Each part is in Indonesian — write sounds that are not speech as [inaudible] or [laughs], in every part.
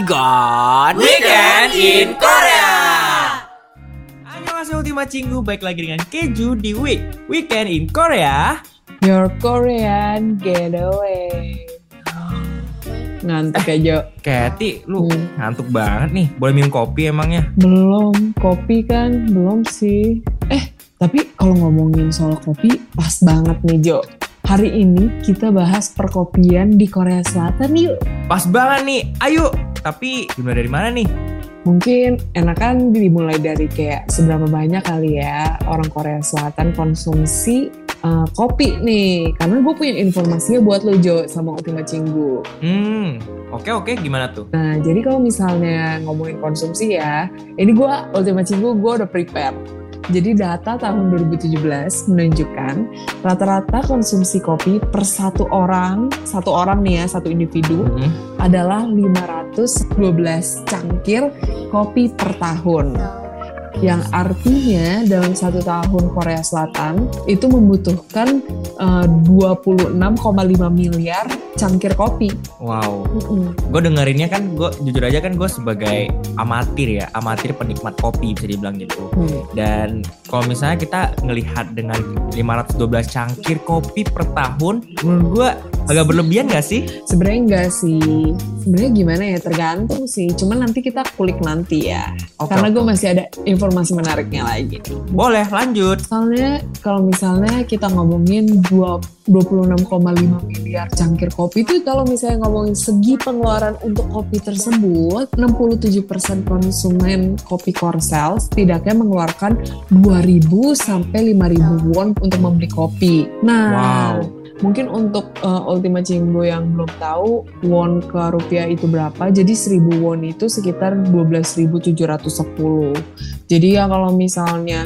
Cigon Weekend in Korea. Annyeonghaseyo Ultima Cinggu Baik lagi dengan Keju di Week Weekend in Korea Your Korean Getaway. Ngantuk ya Jo? Keti lu Hmm. ngantuk banget nih Boleh minum kopi emangnya? Belum, kopi kan belum sih. Eh, tapi kalau ngomongin soal kopi pas banget nih Jo. Hari ini kita bahas perkopian di Korea Selatan yuk. Pas banget nih Ayo Tapi dimulai dari mana nih? Mungkin enakan dimulai dari kayak seberapa banyak kali ya orang Korea Selatan konsumsi uh, kopi nih. Karena gue punya informasinya buat lo Jo sama Ultima Cinggu. Hmm Oke oke gimana tuh? Nah, jadi kalau misalnya ngomongin konsumsi ya, ini gue Ultima Cinggu gue udah prepare. Jadi data tahun 2017 menunjukkan rata-rata konsumsi kopi per satu orang, satu orang nih ya, satu individu Hmm. adalah 512 cangkir kopi per tahun. Yang artinya dalam satu tahun Korea Selatan itu membutuhkan eh, 26,5 miliar cangkir kopi. Wow Mm-mm. Gue dengerinnya kan gue jujur aja kan gue sebagai amatir ya Amatir penikmat kopi bisa dibilang gitu Hmm. Dan kalau misalnya kita ngelihat dengan 512 cangkir kopi per tahun, menurut gua agak berlebihan gak sih? Sebenarnya enggak sih. Sebenarnya gimana ya tergantung sih. Cuman nanti kita kulik nanti ya. Oke, Karena gue masih ada informasi menariknya lagi. Boleh lanjut. Soalnya kalau misalnya kita ngomongin dua- 26,5 miliar cangkir kopi itu kalau misalnya ngomongin segi pengeluaran untuk kopi tersebut 67% konsumen kopi Korsel setidaknya mengeluarkan 2000 sampai 5000 won untuk membeli kopi. Nah, Wow. Mungkin untuk uh, Ultima Cinggo yang belum tahu won ke rupiah itu berapa. Jadi 1000 won itu sekitar 12.710. Jadi ya kalau misalnya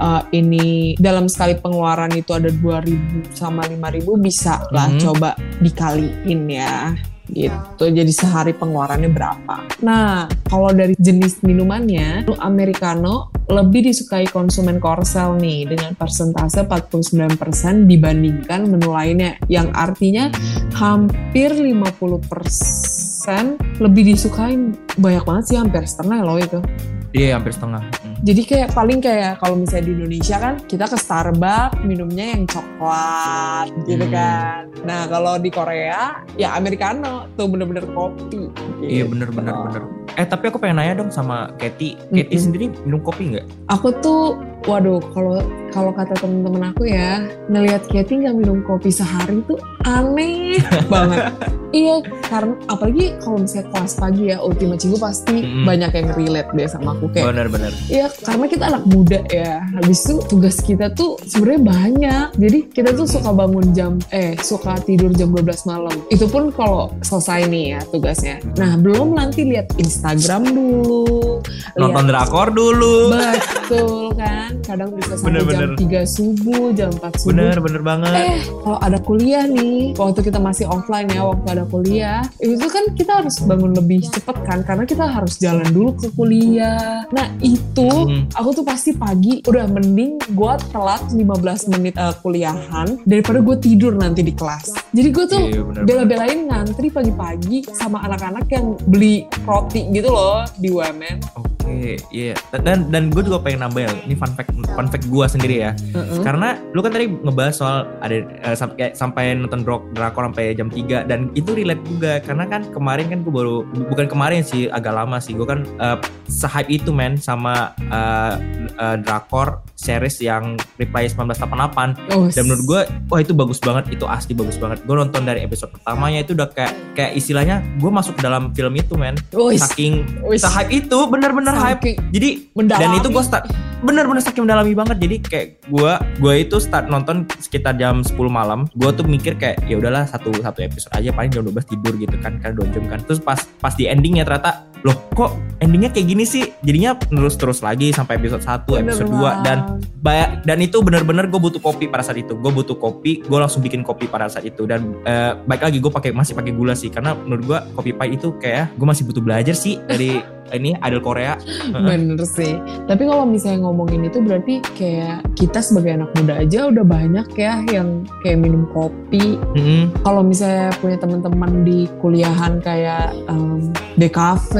uh, ini dalam sekali pengeluaran itu ada 2000 sama 5000 bisa lah Mhm. coba dikaliin ya gitu. Jadi sehari pengeluarannya berapa. Nah, kalau dari jenis minumannya, lu americano lebih disukai konsumen Korsel nih dengan persentase 49% dibandingkan menu lainnya yang artinya hampir 50% lebih disukain banyak banget sih hampir setengah loh itu. Iya hampir setengah. Hmm. Jadi kayak paling kayak kalau misalnya di Indonesia kan kita ke Starbucks minumnya yang coklat gitu Hmm. kan. Nah kalau di Korea ya americano tuh bener-bener kopi. Iya gitu. bener bener bener. Eh tapi aku pengen nanya dong sama Katie. Katie Mm-mm. sendiri minum kopi nggak? Aku tuh waduh kalau kalau kata temen-temen aku ya ngelihat Katie nggak minum kopi sehari tuh aneh [laughs] banget. Iya karena apalagi kalau misalnya kelas pagi ya Ultima Cinggu pasti Mm-mm. banyak yang relate deh sama aku kayak bener. Iya, karena kita anak muda ya. Habis itu tugas kita tuh sebenarnya banyak. Jadi kita tuh suka bangun jam eh suka tidur jam 12 malam. Itu pun kalau selesai nih ya tugasnya. Nah, belum nanti lihat Instagram dulu. Nonton drakor dulu. Betul kan? Kadang bisa sampai Bener, jam 3 subuh, jam 4 subuh. Bener bener banget. Eh, kalau ada kuliah nih, waktu kita masih offline ya, waktu ada kuliah, itu kan kita harus bangun lebih cepet kan, karena kita harus jalan dulu ke kuliah. Nah itu, Hmm. aku tuh pasti pagi udah mending gue telat 15 menit eh, kuliahan daripada gue tidur nanti di kelas. Jadi gue tuh Iya bener. bela-belain ngantri pagi-pagi sama anak-anak yang beli roti gitu loh di UMN. Oke, iya. Dan dan gue juga pengen nambahin. Ini fun fact fun fact gue sendiri ya. Heeh. Karena lu kan tadi ngebahas soal ada eh, sampai kayak sampai nonton drak drakor sampai jam 3 dan itu relate juga karena kan kemarin kan gue baru bukan kemarin sih agak lama sih gue kan eh, se-hype itu men sama eh, eh, drakor series yang Reply 1988 Oh, dan menurut gue wah itu bagus banget itu asli bagus banget gue nonton dari episode pertamanya itu udah kayak kayak istilahnya gue masuk ke dalam film itu men Wis, saking wis. se-hype itu bener-bener hype. Saking jadi mendalami. dan itu gue start bener-bener saking mendalami banget. Jadi kayak gue gue itu start nonton sekitar jam 10 malam. Gue tuh mikir kayak ya udahlah satu satu episode aja paling jam 12 tidur gitu kan kan dua jam kan. Terus pas pas di endingnya ternyata loh kok endingnya kayak gini sih? Jadinya terus terus lagi sampai episode 1 Bener episode 2 dan banget. ba- dan itu bener-bener gue butuh kopi pada saat itu. Gue butuh kopi gue langsung bikin kopi pada saat itu. Dan eh, baik lagi gue pakai masih pakai gula sih. Karena menurut gue kopi pahit itu kayak gue masih butuh belajar sih dari ini idol Korea. [laughs] Bener sih. Tapi kalau misalnya ngomongin itu berarti kayak kita sebagai anak muda aja udah banyak ya yang kayak minum kopi. Mm-mm. Kalau misalnya punya teman-teman di kuliahan kayak um, DKV,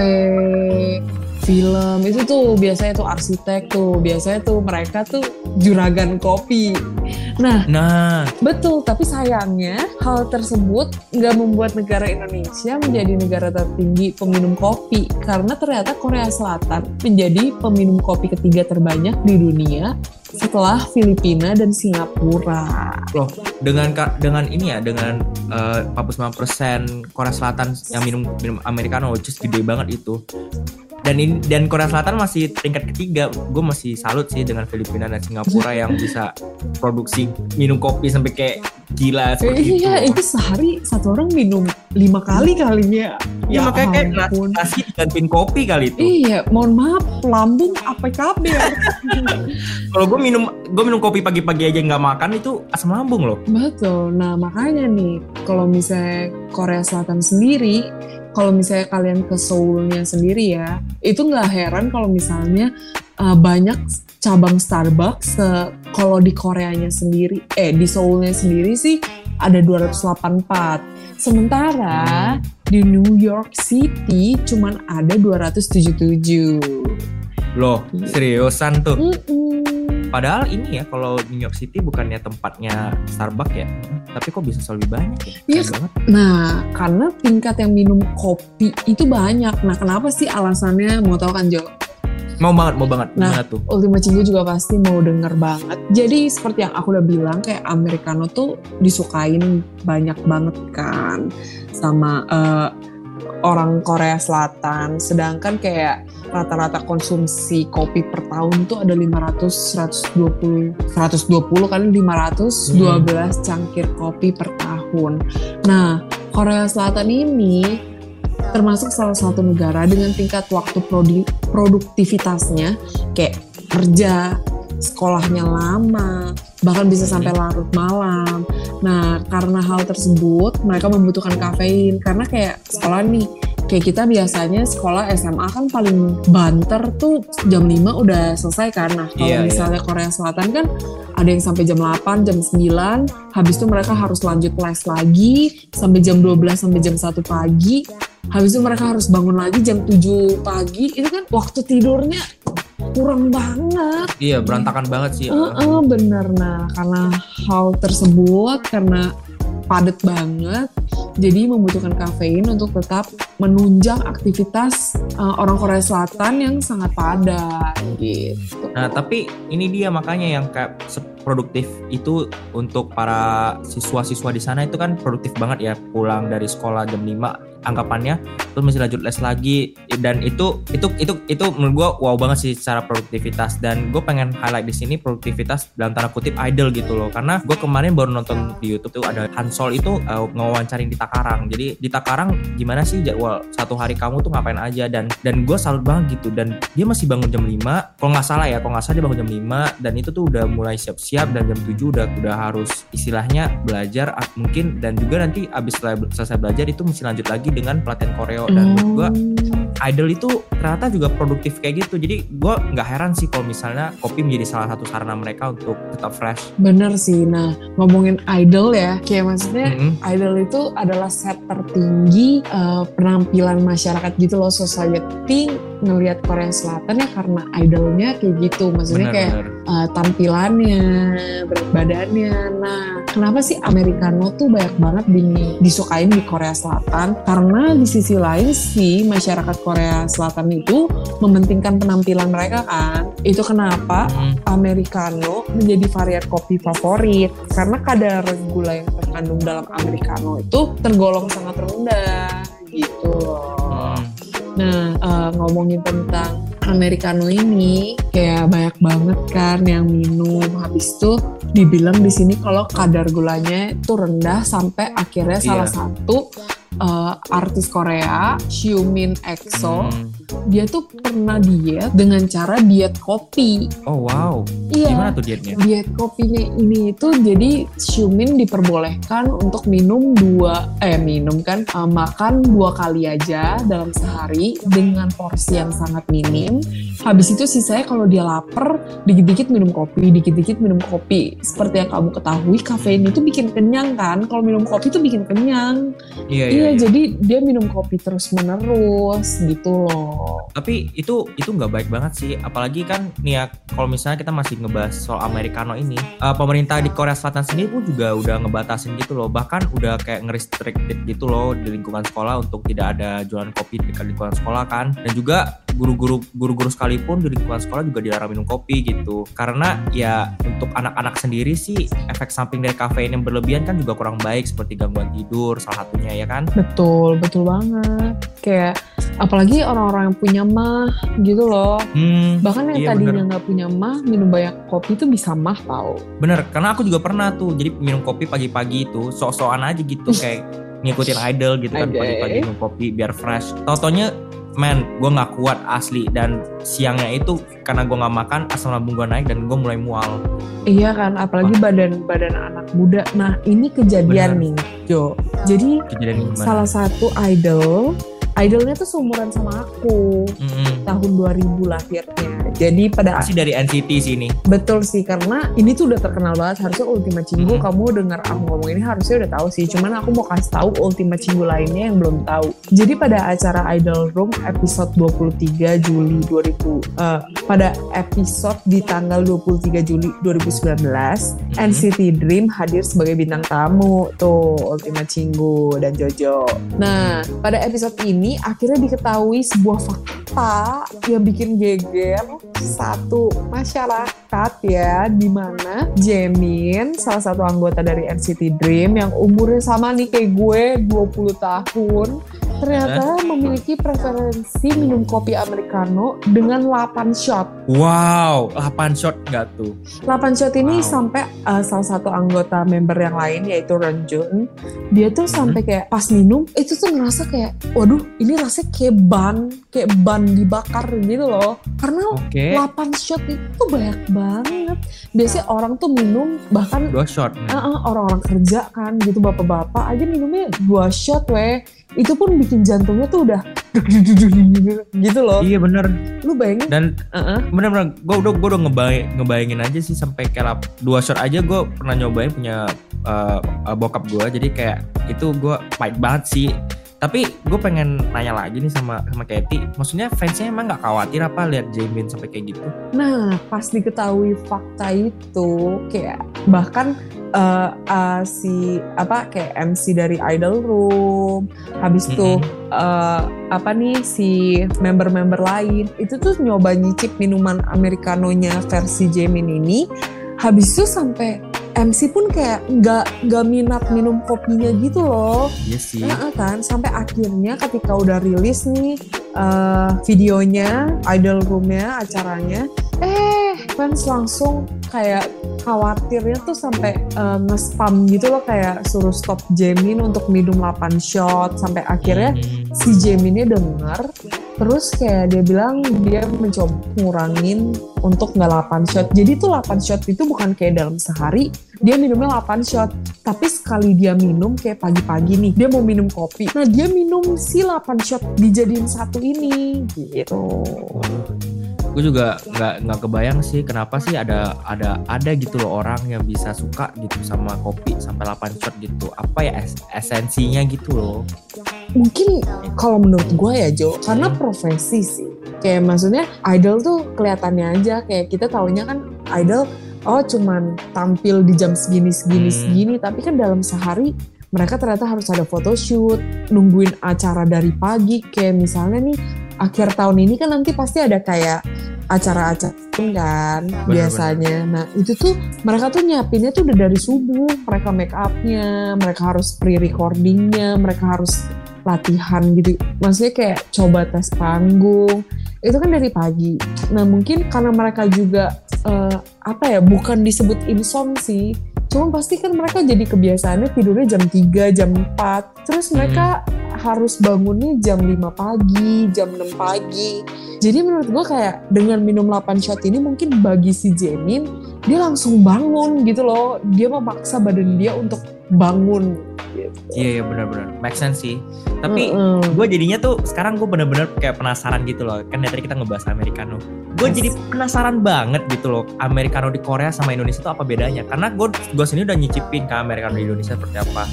film itu tuh biasanya tuh arsitek tuh biasanya tuh mereka tuh juragan kopi. Nah Nah, betul tapi sayangnya hal tersebut nggak membuat negara Indonesia menjadi negara tertinggi peminum kopi karena ternyata Korea Selatan menjadi peminum kopi ketiga terbanyak di dunia setelah Filipina dan Singapura. loh dengan dengan ini ya dengan eh, 49% Korea Selatan yang minum minum americano is gede banget itu. Dan ini, dan Korea Selatan masih tingkat ketiga. Gue masih salut sih dengan Filipina dan Singapura yang bisa produksi minum kopi sampai kayak gila seperti Iya, itu. itu sehari satu orang minum lima kali kalinya. Ya, makanya kayak nasi, nasi digantiin kopi kali itu. Iya, mohon maaf, lambung apa kabar? [laughs] Kalau gue minum gue minum kopi pagi-pagi aja nggak makan itu asam lambung loh. Betul. Nah, makanya nih, kalau misalnya Korea Selatan sendiri, kalau misalnya kalian ke Seoulnya sendiri ya, itu nggak heran kalau misalnya uh, banyak cabang Starbucks. se- kalau di Koreanya sendiri, eh di Seoulnya sendiri sih ada 284. Sementara di New York City cuman ada 277. Loh, seriusan tuh. Mm-mm. Padahal ini ya kalau New York City bukannya tempatnya Starbucks ya, tapi kok bisa lebih banyak ya? Iya. Keren banget. Nah, karena tingkat yang minum kopi itu banyak. Nah, kenapa sih alasannya? Mau tahu kan, Jo? Mau banget, mau banget. Nah. Gimana tuh? Ultima juga pasti mau denger banget. Jadi seperti yang aku udah bilang, kayak Americano tuh disukain banyak banget kan sama eh, orang Korea Selatan. Sedangkan kayak rata-rata konsumsi kopi per tahun tuh ada 500, 120, 120 kan 512 cangkir kopi per tahun. Nah, Korea Selatan ini termasuk salah satu negara dengan tingkat waktu prodi- produktivitasnya kayak kerja, sekolahnya lama, bahkan bisa sampai larut malam. Nah, karena hal tersebut mereka membutuhkan kafein karena kayak sekolah nih kayak kita biasanya sekolah SMA kan paling banter tuh jam 5 udah selesai kan. Nah, kalau Iya, iya. misalnya Korea Selatan kan ada yang sampai jam 8, jam 9, habis itu mereka harus lanjut les lagi sampai jam 12 sampai jam 1 pagi. Habis itu mereka harus bangun lagi jam 7 pagi. Itu kan waktu tidurnya kurang banget. Iya, berantakan banget sih. Heeh, bener. Nah, karena hal tersebut, karena padat banget, jadi membutuhkan kafein untuk tetap menunjang aktivitas uh, orang Korea Selatan yang sangat padat gitu. Nah, tapi ini dia makanya yang kayak produktif itu untuk para siswa-siswa di sana itu kan produktif banget ya pulang dari sekolah jam 5 anggapannya terus masih lanjut les lagi dan itu itu itu itu menurut gua wow banget sih secara produktivitas dan gue pengen highlight di sini produktivitas dalam tanda kutip idol gitu loh karena gue kemarin baru nonton di YouTube tuh ada Hansol itu uh, ngewawancarin di Takarang jadi di Takarang gimana sih jadwal satu hari kamu tuh ngapain aja? Dan dan gue salut banget gitu dan dia masih bangun jam 5 kalau nggak salah ya kalau nggak salah dia bangun jam 5 dan itu tuh udah mulai siap-siap dan jam 7 udah udah harus istilahnya belajar mungkin dan juga nanti abis selesai belajar itu mesti lanjut lagi dengan pelatihan koreo. Dan menurut gue idol itu ternyata juga produktif kayak gitu. Jadi gue nggak heran sih kalau misalnya kopi menjadi salah satu sarana mereka untuk tetap fresh. Bener sih. Nah, ngomongin idol ya, kayak maksudnya Mm-mm. idol itu adalah set tertinggi uh, penampilan masyarakat gitu loh society ngelihat Korea Selatan ya karena idolnya kayak gitu. Maksudnya kayak bener-bener uh, tampilannya berat badannya. Nah kenapa sih americano tuh banyak banget di- disukain di Korea Selatan karena di sisi lain sih masyarakat Korea Selatan itu mementingkan penampilan mereka kan itu kenapa Mm. Americano menjadi varian kopi favorit karena kadar gula yang terkandung dalam Americano itu tergolong sangat rendah gitu loh. Mm. Nah eh, ngomongin tentang Americano ini kayak banyak banget kan yang minum habis itu dibilang di sini kalau kadar gulanya itu rendah sampai akhirnya Iya. salah satu eh, artis Korea Xiumin EXO Mm. dia tuh pernah diet dengan cara diet kopi. Oh wow. Iya. Gimana tuh dietnya? Diet kopinya ini itu jadi Xiumin diperbolehkan untuk minum dua eh minum kan eh, makan dua kali aja dalam sehari dengan porsi yang sangat minim. Habis itu sisanya kalau dia lapar dikit-dikit minum kopi, dikit-dikit minum kopi. Seperti yang kamu ketahui kafein itu bikin kenyang kan? Kalau minum kopi itu bikin kenyang. Iya, iya, Iya, iya. jadi dia minum kopi terus menerus gitu loh. Tapi itu itu nggak baik banget sih. Apalagi kan nih ya, kalau misalnya kita masih ngebahas soal americano ini, eh, pemerintah di Korea Selatan sendiri pun juga udah ngebatasin gitu loh. Bahkan udah kayak nge-restricted gitu loh di lingkungan sekolah untuk tidak ada jualan kopi di lingkungan sekolah kan. Dan juga guru-guru guru-guru sekalipun di lingkungan sekolah juga dilarang minum kopi gitu. Karena ya untuk anak-anak sendiri sih efek samping dari kafein yang berlebihan kan juga kurang baik seperti gangguan tidur salah satunya ya kan. Betul, betul banget. Kayak apalagi orang-orang yang punya mah gitu loh. Hmm, Bahkan yang iya tadinya nggak punya mah minum banyak kopi itu bisa mah tau. Bener, karena aku juga pernah tuh jadi minum kopi pagi-pagi itu sok-sokan aja gitu kayak ngikutin idol gitu kan pagi-pagi minum kopi biar fresh. Totonya man, gue nggak kuat asli dan siangnya itu karena gue nggak makan asam lambung gue naik dan gue mulai mual. Iya kan, apalagi badan badan anak muda. Nah ini kejadian Bener. nih, Jo. Jadi Kejadian salah satu idol, idolnya tuh seumuran sama aku, Mm-mm. tahun 2000 lahirnya. Jadi pada Pasti dari NCT sih ini. betul sih karena ini tuh udah terkenal banget. Harusnya Ultima Cinggu Mhm. kamu dengar aku ngomong ini harusnya udah tahu sih. Cuman aku mau kasih tahu Ultima Cinggu lainnya yang belum tahu. Jadi pada acara Idol Room episode 23 Juli 2000 eh, pada episode di tanggal 23 Juli 2019 Mhm. NCT Dream hadir sebagai bintang tamu tuh Ultima Cinggu dan Jojo. Nah, pada episode ini akhirnya diketahui sebuah fakta yang bikin geger satu masyarakat ya di mana Jamin salah satu anggota dari NCT Dream yang umurnya sama nih kayak gue 20 tahun ternyata memiliki preferensi minum kopi americano dengan 8 shot. Wow, 8 shot nggak tuh? 8 shot ini Wow. sampai uh, salah satu anggota member yang lain yaitu Renjun dia tuh sampai kayak pas minum itu tuh ngerasa kayak waduh ini rasanya kayak ban kayak ban dibakar gitu loh karena Oke. 8 shot itu banyak banget biasanya orang tuh minum bahkan Dua shot. uh, uh, orang-orang kerja kan gitu bapak-bapak aja minumnya dua shot weh itu pun bikin jantungnya tuh udah gitu loh Iya bener. lu bayangin Dan uh-uh. bener-bener gue udah gue udah ngebayang, ngebayangin aja sih sampai kayak dua shot aja gue pernah nyobain punya uh, uh, bokap gue jadi kayak itu gue pahit banget sih tapi gue pengen nanya lagi nih sama sama Katy maksudnya fansnya emang nggak khawatir apa lihat Jamin sampai kayak gitu? Nah, pas diketahui fakta itu, kayak bahkan eh, eh, si apa kayak MC dari Idol Room, habis itu eh, apa nih si member-member lain itu tuh nyoba nyicip minuman americanonya versi Jamin ini, habis itu sampai MC pun kayak nggak nggak minat minum kopinya gitu loh. iya sih Nah, kan sampai akhirnya ketika udah rilis nih eh, videonya, idol roomnya, acaranya, eh fans langsung kayak khawatirnya tuh sampai eh, nge-spam gitu loh kayak suruh stop Jamin untuk minum 8 shot sampai akhirnya Hmm. si Jaminnya denger terus kayak dia bilang dia mencoba ngurangin untuk nggak 8 shot. Jadi tuh 8 shot itu bukan kayak dalam sehari dia minumnya 8 shot. Tapi sekali dia minum kayak pagi-pagi nih dia mau minum kopi. Nah dia minum si 8 shot dijadiin satu ini gitu gue juga nggak nggak kebayang sih kenapa sih ada ada ada gitu loh orang yang bisa suka gitu sama kopi sampai 8 shot gitu. Apa ya es- esensinya gitu loh. Mungkin kalau menurut gue ya Jo karena profesi sih. Kayak maksudnya idol tuh kelihatannya aja. Kayak kita taunya kan idol oh cuman tampil di jam segini segini Hmm. segini. Tapi kan dalam sehari mereka ternyata harus ada photoshoot nungguin acara dari pagi. Kayak misalnya nih akhir tahun ini kan nanti pasti ada kayak acara-acara kan biasanya. Nah itu tuh mereka tuh nyiapinnya tuh udah dari subuh. Mereka make upnya mereka harus pre-recordingnya mereka harus latihan gitu. Maksudnya kayak coba tes panggung. Itu kan dari pagi. Nah mungkin karena mereka juga eh, apa ya bukan disebut insom sih Cuma pasti kan mereka jadi kebiasaannya tidurnya jam 3, jam 4. Terus mereka harus bangunnya jam 5 pagi, jam 6 pagi. Jadi menurut gue kayak dengan minum 8 shot ini mungkin bagi si Jemin, dia langsung bangun gitu loh. Dia memaksa badan dia untuk bangun gitu. Iya iya benar-benar make sense sih. Tapi Mm-mm. gue jadinya tuh sekarang gue bener-bener kayak penasaran gitu loh. Kan dari tadi kita ngebahas americano. Gue Yes. jadi penasaran banget gitu loh. Americano di Korea sama Indonesia tuh apa bedanya? Karena gue gue sendiri udah nyicipin ke americano di Indonesia seperti apa.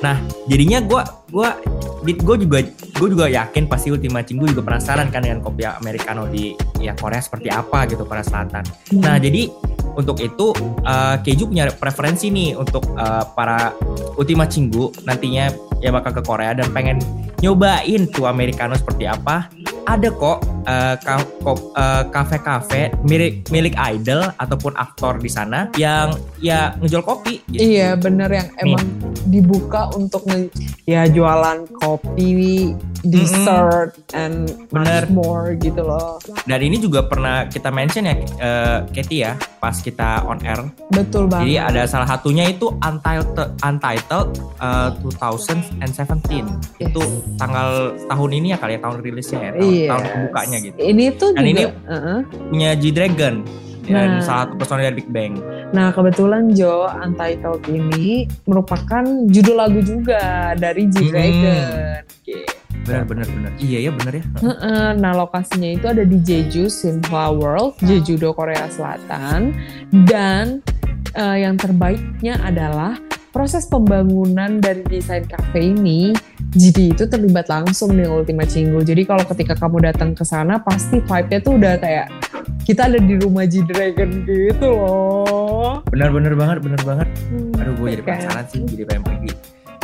Nah jadinya gue gue gue juga gue juga yakin pasti Ultima Cinggu juga penasaran kan dengan kopi americano di ya Korea seperti apa gitu Korea Selatan. Nah jadi untuk itu uh, Keju punya preferensi nih untuk uh, para Ultima Cinggu nantinya ya bakal ke Korea dan pengen nyobain tuh americano seperti apa. Ada kok uh, ka- ko- uh, kafe-kafe milik milik idol ataupun aktor di sana yang ya ngejual kopi. gitu. Iya bener yang emang dibuka untuk nge- ya jualan kopi, dessert, and Bener. much more gitu loh. Dan ini juga pernah kita mention ya, uh, Katie ya, pas kita on air. Betul banget. Jadi ada salah satunya itu Untitled, Untitled uh, 2017. Itu tanggal tahun ini ya kali ya tahun rilisnya ya, tahun, Iya. tahun pembukanya gitu. Ini tuh Dan juga. ini- uh-uh. Punya G Dragon dan Nah. salah satu personil dari Big Bang. Nah kebetulan Jo Untitled ini merupakan judul lagu juga dari G Hmm. Dragon. Gitu. Benar benar benar. Iya ya benar ya. Nah lokasinya itu ada di Jeju Sinhwa World, Jeju-do Korea Selatan. Dan eh, yang terbaiknya adalah proses pembangunan dari desain cafe ini GD itu terlibat langsung nih Ultima Cinggu. Jadi kalau ketika kamu datang ke sana pasti vibe-nya tuh udah kayak kita ada di rumah G Dragon gitu loh. Benar banget benar banget. Hmm, Aduh gue jadi penasaran sih jadi pengen pergi.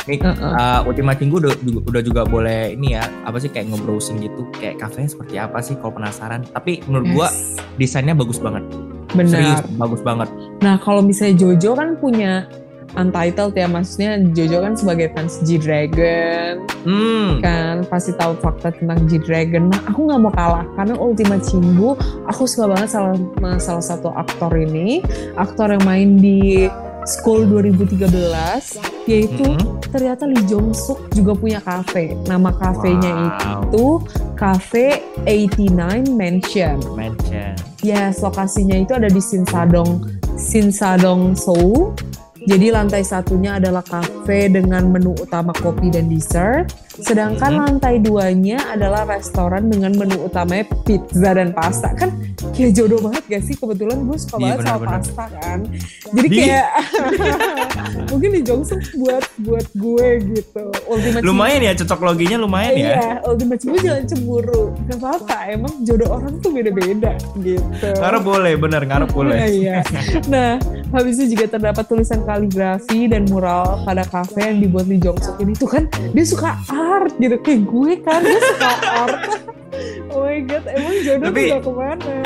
Nih Heeh. uh, Ultima Cinggu udah, juga- udah juga boleh ini ya apa sih kayak nge-browsing gitu kayak kafenya seperti apa sih kalau penasaran. Tapi menurut gua Yes. desainnya bagus banget. Benar. Serius bagus banget. Nah kalau misalnya Jojo kan punya Untitled ya, maksudnya Jojo kan sebagai fans G-Dragon, Hmm. kan pasti tahu fakta tentang G-Dragon. Nah aku nggak mau kalah, karena Ultima Cinggu, aku suka banget salah, sama salah satu aktor ini, aktor yang main di School 2013, yaitu Mm-mm. ternyata Lee Jong Suk juga punya kafe. Nama kafenya Wow. itu Cafe 89 Mansion. Mansion. Yes, lokasinya itu ada di Sinsadong, Sinsadong Seoul. Jadi lantai satunya adalah kafe dengan menu utama kopi dan dessert. Sedangkan Mhm. lantai duanya adalah restoran dengan menu utamanya pizza dan pasta. Kan kayak jodoh banget gak sih? Kebetulan gue suka Iya, banget sama pasta kan. Jadi Di- kayak [laughs] mungkin di Jongsuk buat buat gue gitu. Ultimate Lumayan ya cocok loginya lumayan ya. Iya, ultimate cemburu jangan cemburu. Gak apa-apa, emang jodoh orang tuh beda-beda gitu. Ngarep boleh, bener ngarep boleh. Iya. Nah, habis itu juga terdapat tulisan kaligrafi dan mural pada kafe yang dibuat di Jongsuk ini tuh kan dia suka art gitu kayak gue kan dia suka art. oh my god, emang jodoh Tapi- tuh gak ke mana?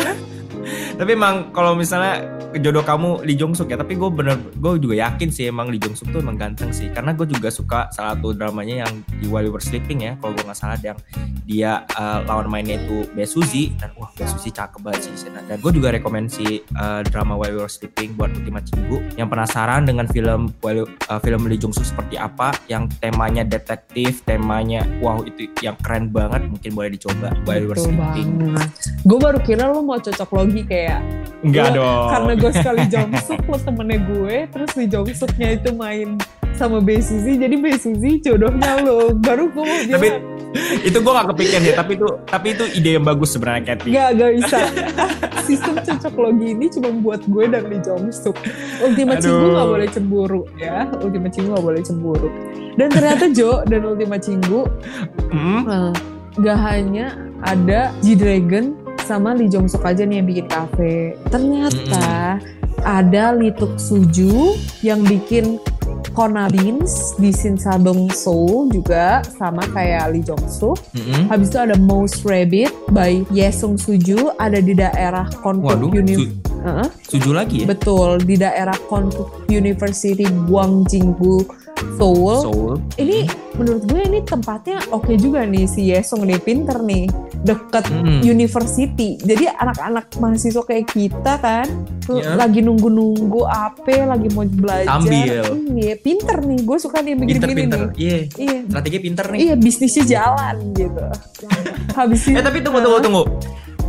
Tapi emang kalau misalnya jodoh kamu Lee Jong Suk ya, tapi gue bener, gue juga yakin sih emang Lee Jong Suk tuh emang ganteng sih. Karena gue juga suka salah satu dramanya yang di While We Were Sleeping ya, kalau gue nggak salah yang dia uh, lawan mainnya itu Bae Suzy dan wah Bae Suzy cakep banget sih sana. Dan gue juga rekomend si uh, drama While We Were Sleeping buat Ultima Cinggu yang penasaran dengan film While, uh, film Lee Jong Suk seperti apa, yang temanya detektif, temanya wow itu yang keren banget, mungkin boleh dicoba While We Were Sleeping. Gue baru kira lo mau cocok logi kayak Enggak dong. karena gue sekali Jongsuk lo temennya gue terus di Jongsuknya itu main sama Suzy jadi Suzy jodohnya lo baru gue mau Tapi itu gue gak kepikiran ya tapi itu tapi itu ide yang bagus sebenarnya Kathy Gak, gak bisa. [laughs] Sistem cocok logi ini cuma buat gue dan Lee Jong Suk. Ultima. Cinggu gak boleh cemburu ya. Ultima Cinggu gak boleh cemburu. Dan ternyata Jo dan Ultima Cinggu Hmm? eh, gak hanya ada G-Dragon sama Lee Jong Suk aja nih yang bikin kafe. Ternyata ada Lituk Suju yang bikin Kona Beans di Sinsadong Seoul juga sama kayak Lee Jong Suk. Mm-mm. Habis itu ada Mouse Rabbit by Yesung Suju ada di daerah Konkuk Waduh, Uni su- Heeh, suju lagi ya? betul di daerah Konkuk University Gwangjinggu Seoul. Seoul. Ini menurut gue ini tempatnya oke juga nih si Yesung nih pinter nih deket Mm-mm. university. Jadi anak-anak mahasiswa kayak kita kan tuh Iya. lagi nunggu-nunggu apa, lagi mau belajar. Sambil. Iya, pinter nih. Gue suka nih begini-begini Pinter-pinter. nih. Iya. Iya. Strategi pinter nih. Iya, bisnisnya jalan gitu. [laughs] Habis itu Eh tapi tunggu tunggu tunggu.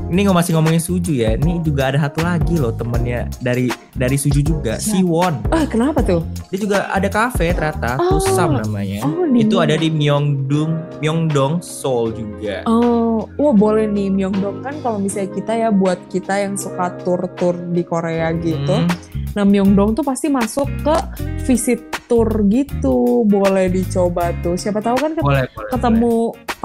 Ini nggak masih ngomongin Suju ya. Ini juga ada satu lagi loh temennya dari dari Suju juga, Siapa? Siwon. Ah, kenapa tuh? Dia juga ada cafe ternyata, Oh. Tusam namanya. Oh, di Itu ada di Myeongdong, Myeongdong, Seoul juga. Oh, wah boleh nih Myeongdong kan kalau misalnya kita ya buat kita yang suka tur-tur di Korea gitu. Hmm. Nah Myeongdong tuh pasti masuk ke visit tour gitu. Boleh dicoba tuh. Siapa tahu kan ket- Boleh, boleh. ketemu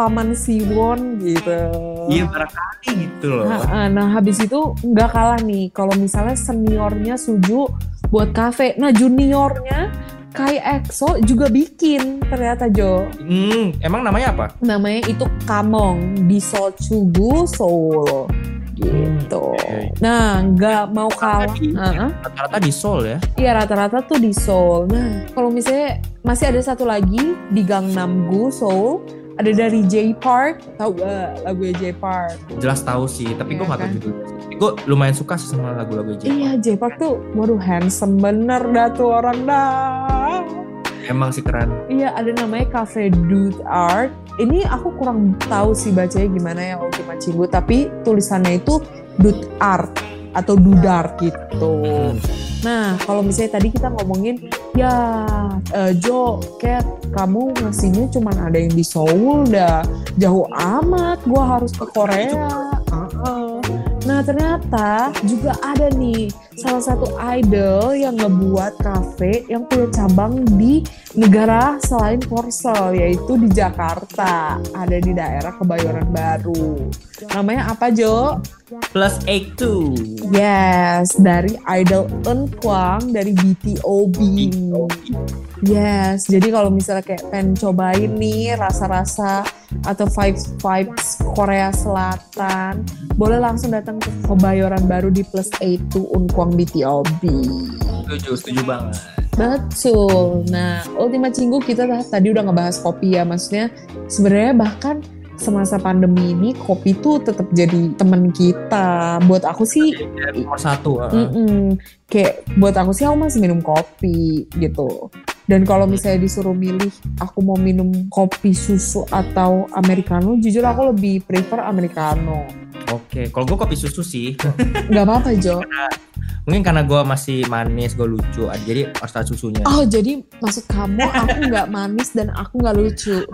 paman Siwon gitu. Iya barangkali gitu loh. Nah, nah habis itu nggak kalah nih kalau misalnya seniornya Suju buat kafe. Nah juniornya Kai EXO juga bikin ternyata Jo. Hmm, emang namanya apa? namanya itu Kamong di Sochugu Seoul gitu. oke. Nah, nggak mau kalah. Di-. Rata-rata di Seoul ya. Iya rata-rata tuh di Seoul. Nah, kalau misalnya masih ada satu lagi di Gangnam-gu Seoul, ada dari J Park. Tahu gak lagunya J Park? Jelas tahu sih, tapi gue Iya nggak tahu kan? judul. Gue lumayan suka sih sama lagu-lagu J. Iya, J Park tuh, waduh handsome bener dah tuh orang dah. Emang sih keren. Iya, ada namanya Cafe Dude Art. Ini aku kurang tahu sih bacanya gimana ya Ultima Cinggu, tapi tulisannya itu Dude Art atau Dudar gitu. Hmm. Nah, kalau misalnya tadi kita ngomongin, ya eh, Jo, Kat, kamu ngasihnya cuman ada yang di Seoul dah. Jauh amat, gua harus ke Korea. Nah, ternyata juga ada nih salah satu idol yang ngebuat cafe yang punya cabang di negara selain Korsel, yaitu di Jakarta. Ada di daerah Kebayoran Baru. Namanya apa, Jo? Plus Eight Two. Yes, dari idol Eun Kwang dari BTOB. Yes, jadi kalau misalnya kayak pengen cobain nih rasa-rasa atau vibes vibes Korea Selatan, boleh langsung datang ke Kebayoran Baru di Plus 82 Eun Kwang BTOB. Setuju, setuju banget. Betul. Nah, Ultima Cinggu kita ta- tadi udah ngebahas kopi ya, maksudnya sebenarnya bahkan semasa pandemi ini kopi tuh tetap jadi temen kita. Buat aku sih Nomor satu. uh. Mm-mm. Kayak buat aku sih aku masih minum kopi gitu. Dan kalau misalnya disuruh milih aku mau minum kopi susu atau americano, jujur aku lebih prefer americano. Oke, kalau gue kopi susu sih. Gak apa-apa Jo. [laughs] Mungkin karena gue masih manis, gue lucu, jadi harus ada susunya. Oh jadi maksud kamu aku nggak manis dan aku nggak lucu?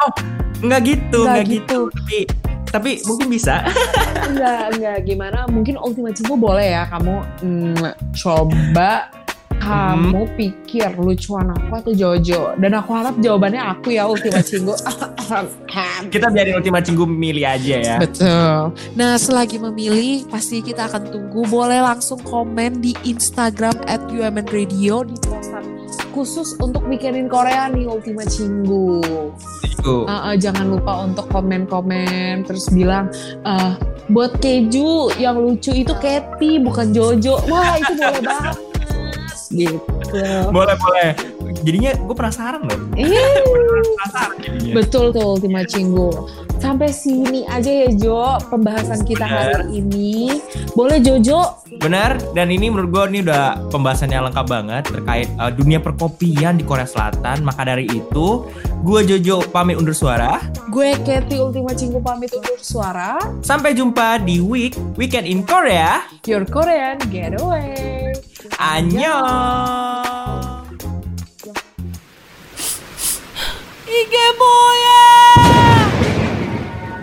Enggak gitu, Nggak enggak gitu. Tapi tapi mungkin bisa. Enggak, enggak gimana. Mungkin Ultima Cinggu boleh ya kamu mm, coba kamu pikir lucuan aku atau Jojo. Dan aku harap jawabannya aku ya Ultima Cinggu. [laughs] Kita biarin Ultima Cinggu milih aja ya. Betul. Nah, selagi memilih, pasti kita akan tunggu. Boleh langsung komen di Instagram at UMN Radio di postan khusus untuk weekendin Korea nih Ultima Cinggu. Uh, uh, jangan lupa untuk komen-komen terus bilang eh, buat keju yang lucu itu Katy bukan Jojo. Wah itu boleh [laughs] banget. Gitu. Boleh, boleh. Jadinya gue penasaran loh. Iya. [laughs] Penasaran jadinya. Betul tuh Ultima Cinggu. Sampai sini aja ya Jo pembahasan kita hari ini. Boleh Jojo Benar, dan ini menurut gue ini udah pembahasan yang lengkap banget terkait uh, dunia perkopian di Korea Selatan. Maka dari itu, gue Jojo pamit undur suara. Gue Katy Ultima Cinggu pamit undur suara. Sampai jumpa di Week Weekend in Korea. Your Korean Getaway. Annyeong. 이게 뭐야?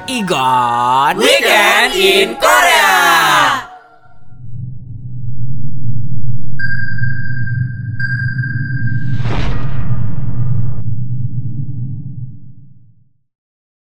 이건 Weekend in Korea.